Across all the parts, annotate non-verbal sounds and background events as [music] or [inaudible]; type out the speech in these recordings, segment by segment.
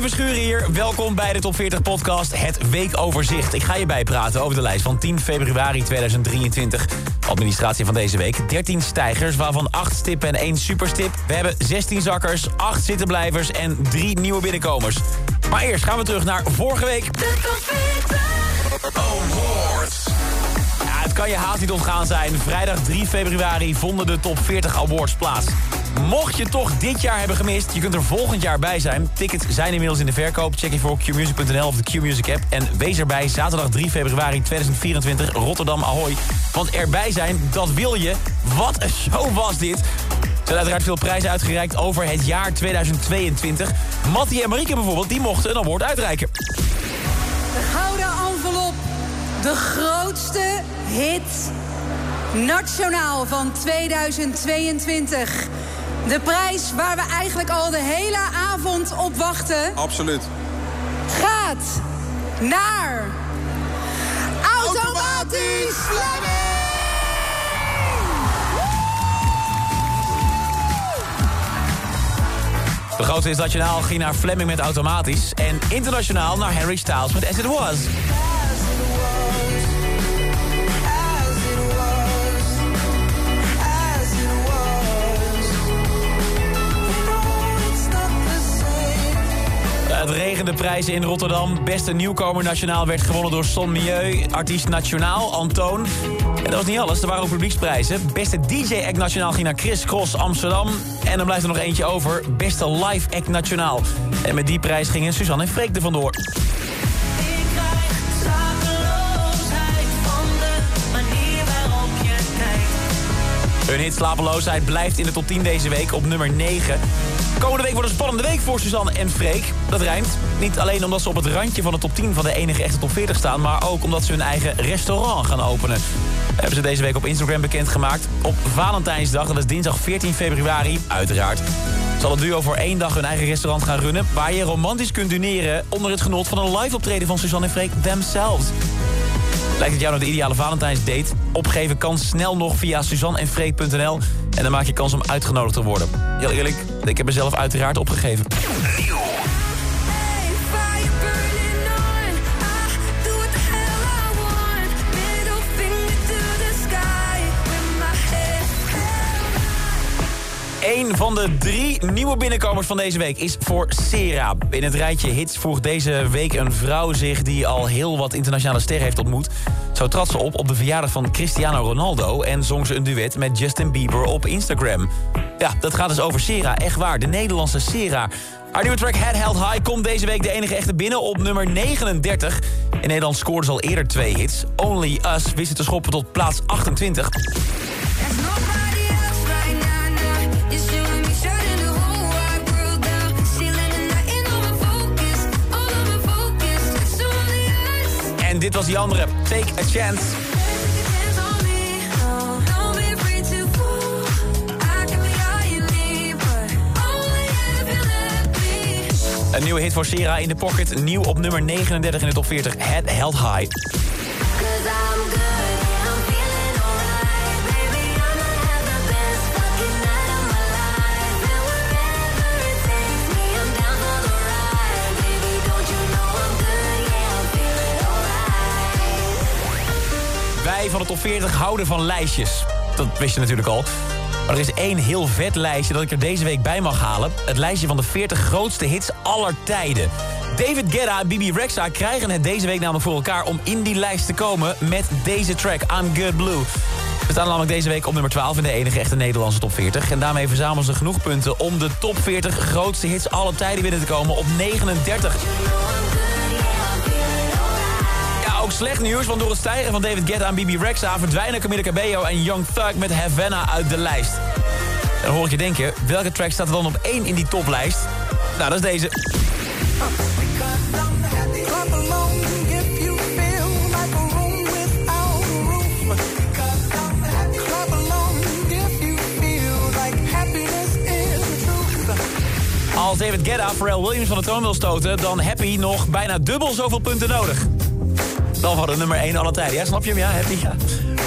Verschuren hier. Welkom bij de Top 40 podcast, het weekoverzicht. Ik ga je bijpraten over de lijst van 10 februari 2023. Administratie van deze week. 13 stijgers, waarvan 8 stippen en 1 superstip. We hebben 16 zakkers, 8 zittenblijvers en 3 nieuwe binnenkomers. Maar eerst gaan we terug naar vorige week. De top 40. Awards. Ja, het kan je haast niet ontgaan zijn. Vrijdag 3 februari vonden de top 40 awards plaats. Mocht je toch dit jaar hebben gemist, je kunt er volgend jaar bij zijn. Tickets zijn inmiddels in de verkoop. Check je voor qmusic.nl of de Qmusic app. En wees erbij zaterdag 3 februari 2024 Rotterdam Ahoy. Want erbij zijn, dat wil je. Wat een show was dit. Er zijn uiteraard veel prijzen uitgereikt over het jaar 2022. Mattie en Marieke bijvoorbeeld, die mochten een award uitreiken. De gouden envelop. De grootste hit nationaal van 2022. De prijs waar we eigenlijk al de hele avond op wachten... Absoluut. gaat naar... Automatisch De grootste is nationaal ging naar Fleming met Automatisch. En internationaal naar Harry Styles met As It Was. Het regende prijzen in Rotterdam. Beste nieuwkomer nationaal werd gewonnen door Son Milieu. Artiest nationaal, Antoon. En dat was niet alles, er waren ook publieksprijzen. Beste DJ-act nationaal ging naar Chris Cross Amsterdam. En dan blijft er nog eentje over. Beste live act nationaal. En met die prijs gingen Suzanne en Freek er vandoor. Ik krijg slapeloosheid van de manier waarop je kijkt. Hun hit Slapeloosheid blijft in de top 10 deze week op nummer 9. Komende week een spannende week voor Suzanne en Freek. Dat rijmt. Niet alleen omdat ze op het randje van de top 10 van de enige echte top 40 staan... maar ook omdat ze hun eigen restaurant gaan openen. Hebben ze deze week op Instagram bekendgemaakt. Op Valentijnsdag, dat is dinsdag 14 februari, uiteraard... zal het duo voor één dag hun eigen restaurant gaan runnen... waar je romantisch kunt dineren onder het genot van een live optreden van Suzanne en Freek themselves. Lijkt het jou nou de ideale Valentijnsdate? Opgeven kan snel nog via suzanneenfreek.nl. En dan maak je kans om uitgenodigd te worden. Heel eerlijk, ik heb er zelf uiteraard opgegeven. Eén van de drie nieuwe binnenkomers van deze week is voor Sera. In het rijtje hits vroeg deze week een vrouw zich... die al heel wat internationale sterren heeft ontmoet. Zo trad ze op op de verjaardag van Cristiano Ronaldo... en zong ze een duet met Justin Bieber op Instagram. Ja, dat gaat dus over Sera, echt waar. De Nederlandse Sera. Haar nieuwe track Head Held High komt deze week de enige echte binnen op nummer 39. In Nederland scoorde ze al eerder twee hits. Only Us wist het te schoppen tot plaats 28. Was die andere, Take a Chance. Een nieuwe hit voor Sera in de pocket. Nieuw op nummer 39 in de top 40. Head Held High. Van de top 40 houden van lijstjes. Dat wist je natuurlijk al. Maar er is één heel vet lijstje dat ik er deze week bij mag halen. Het lijstje van de 40 grootste hits aller tijden. David Guetta en Bibi Rexha krijgen het deze week namelijk voor elkaar... om in die lijst te komen met deze track, I'm Good Blue. We staan namelijk deze week op nummer 12 in de enige echte Nederlandse top 40. En daarmee verzamelen ze genoeg punten om de top 40 grootste hits aller tijden binnen te komen op 39 slecht nieuws, want door het stijgen van David Guetta en BB Rexa... verdwijnen Camila Cabello en Young Thug met Havana uit de lijst. Dan hoor ik je denken, welke track staat er dan op één in die toplijst? Nou, dat is deze. Als David Guetta Pharrell Williams van de troon wil stoten... dan heb hij nog bijna dubbel zoveel punten nodig. Dan van de nummer 1 alle tijden. Ja, snap je hem? Ja, Happy, ja.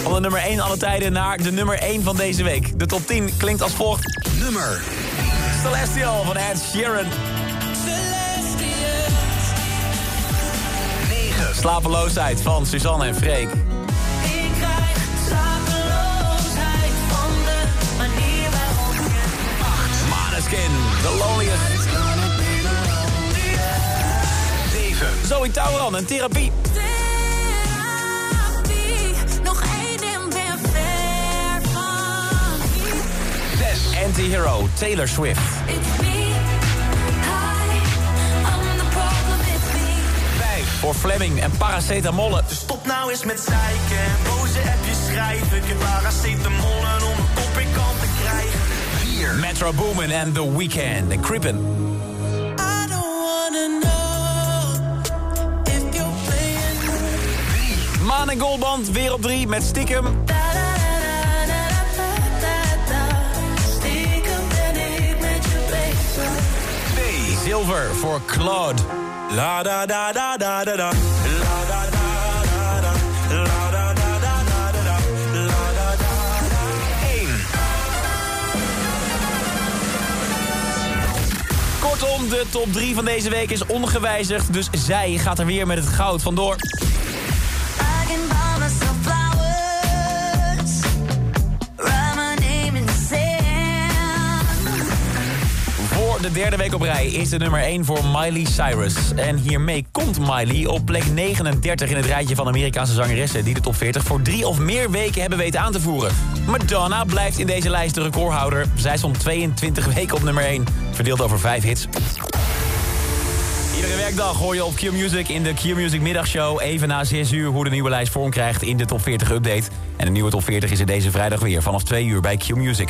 Van de nummer 1 alle tijden naar de nummer 1 van deze week. De top 10 klinkt als volgt. Nummer Celestial van Ed Sheeran. 9. Slapeloosheid van Suzanne en Freek. Ik krijg slapeloosheid van de manier waarop je Maneskin, The Loneliest. 7. Zoe Tauran en therapie. Anti-hero, Taylor Swift. It's me. Hi, I'm the problem, it's me. 5. Voor Fleming en Paracetamol. Stop nou eens met zeiken en boze appjes schrijven. Ik heb paracetamolen om een kop in kant te krijgen. 4. Metro Boomin en The Weeknd en Creepin'. I don't wanna know if you're playing. Maan en Goldband weer op 3 met. Stiekem Zilver voor Claude. La da da da da da da. La da da da da. La da da da da da da. La da da da. 1. Kortom, de top 3 van deze week is ongewijzigd. Dus zij gaat er weer met het goud vandoor. De derde week op rij is de nummer 1 voor Miley Cyrus. En hiermee komt Miley op plek 39 in het rijtje van Amerikaanse zangeressen... die de top 40 voor drie of meer weken hebben weten aan te voeren. Madonna blijft in deze lijst de recordhouder. Zij stond 22 [laughs] weken op nummer 1, verdeeld over 5 hits. Iedere werkdag hoor je op Q-Music in de Q-Music middagshow... even na 6 uur hoe de nieuwe lijst vorm krijgt in de top 40 update. En de nieuwe top 40 is er deze vrijdag weer vanaf 2 uur bij Q-Music.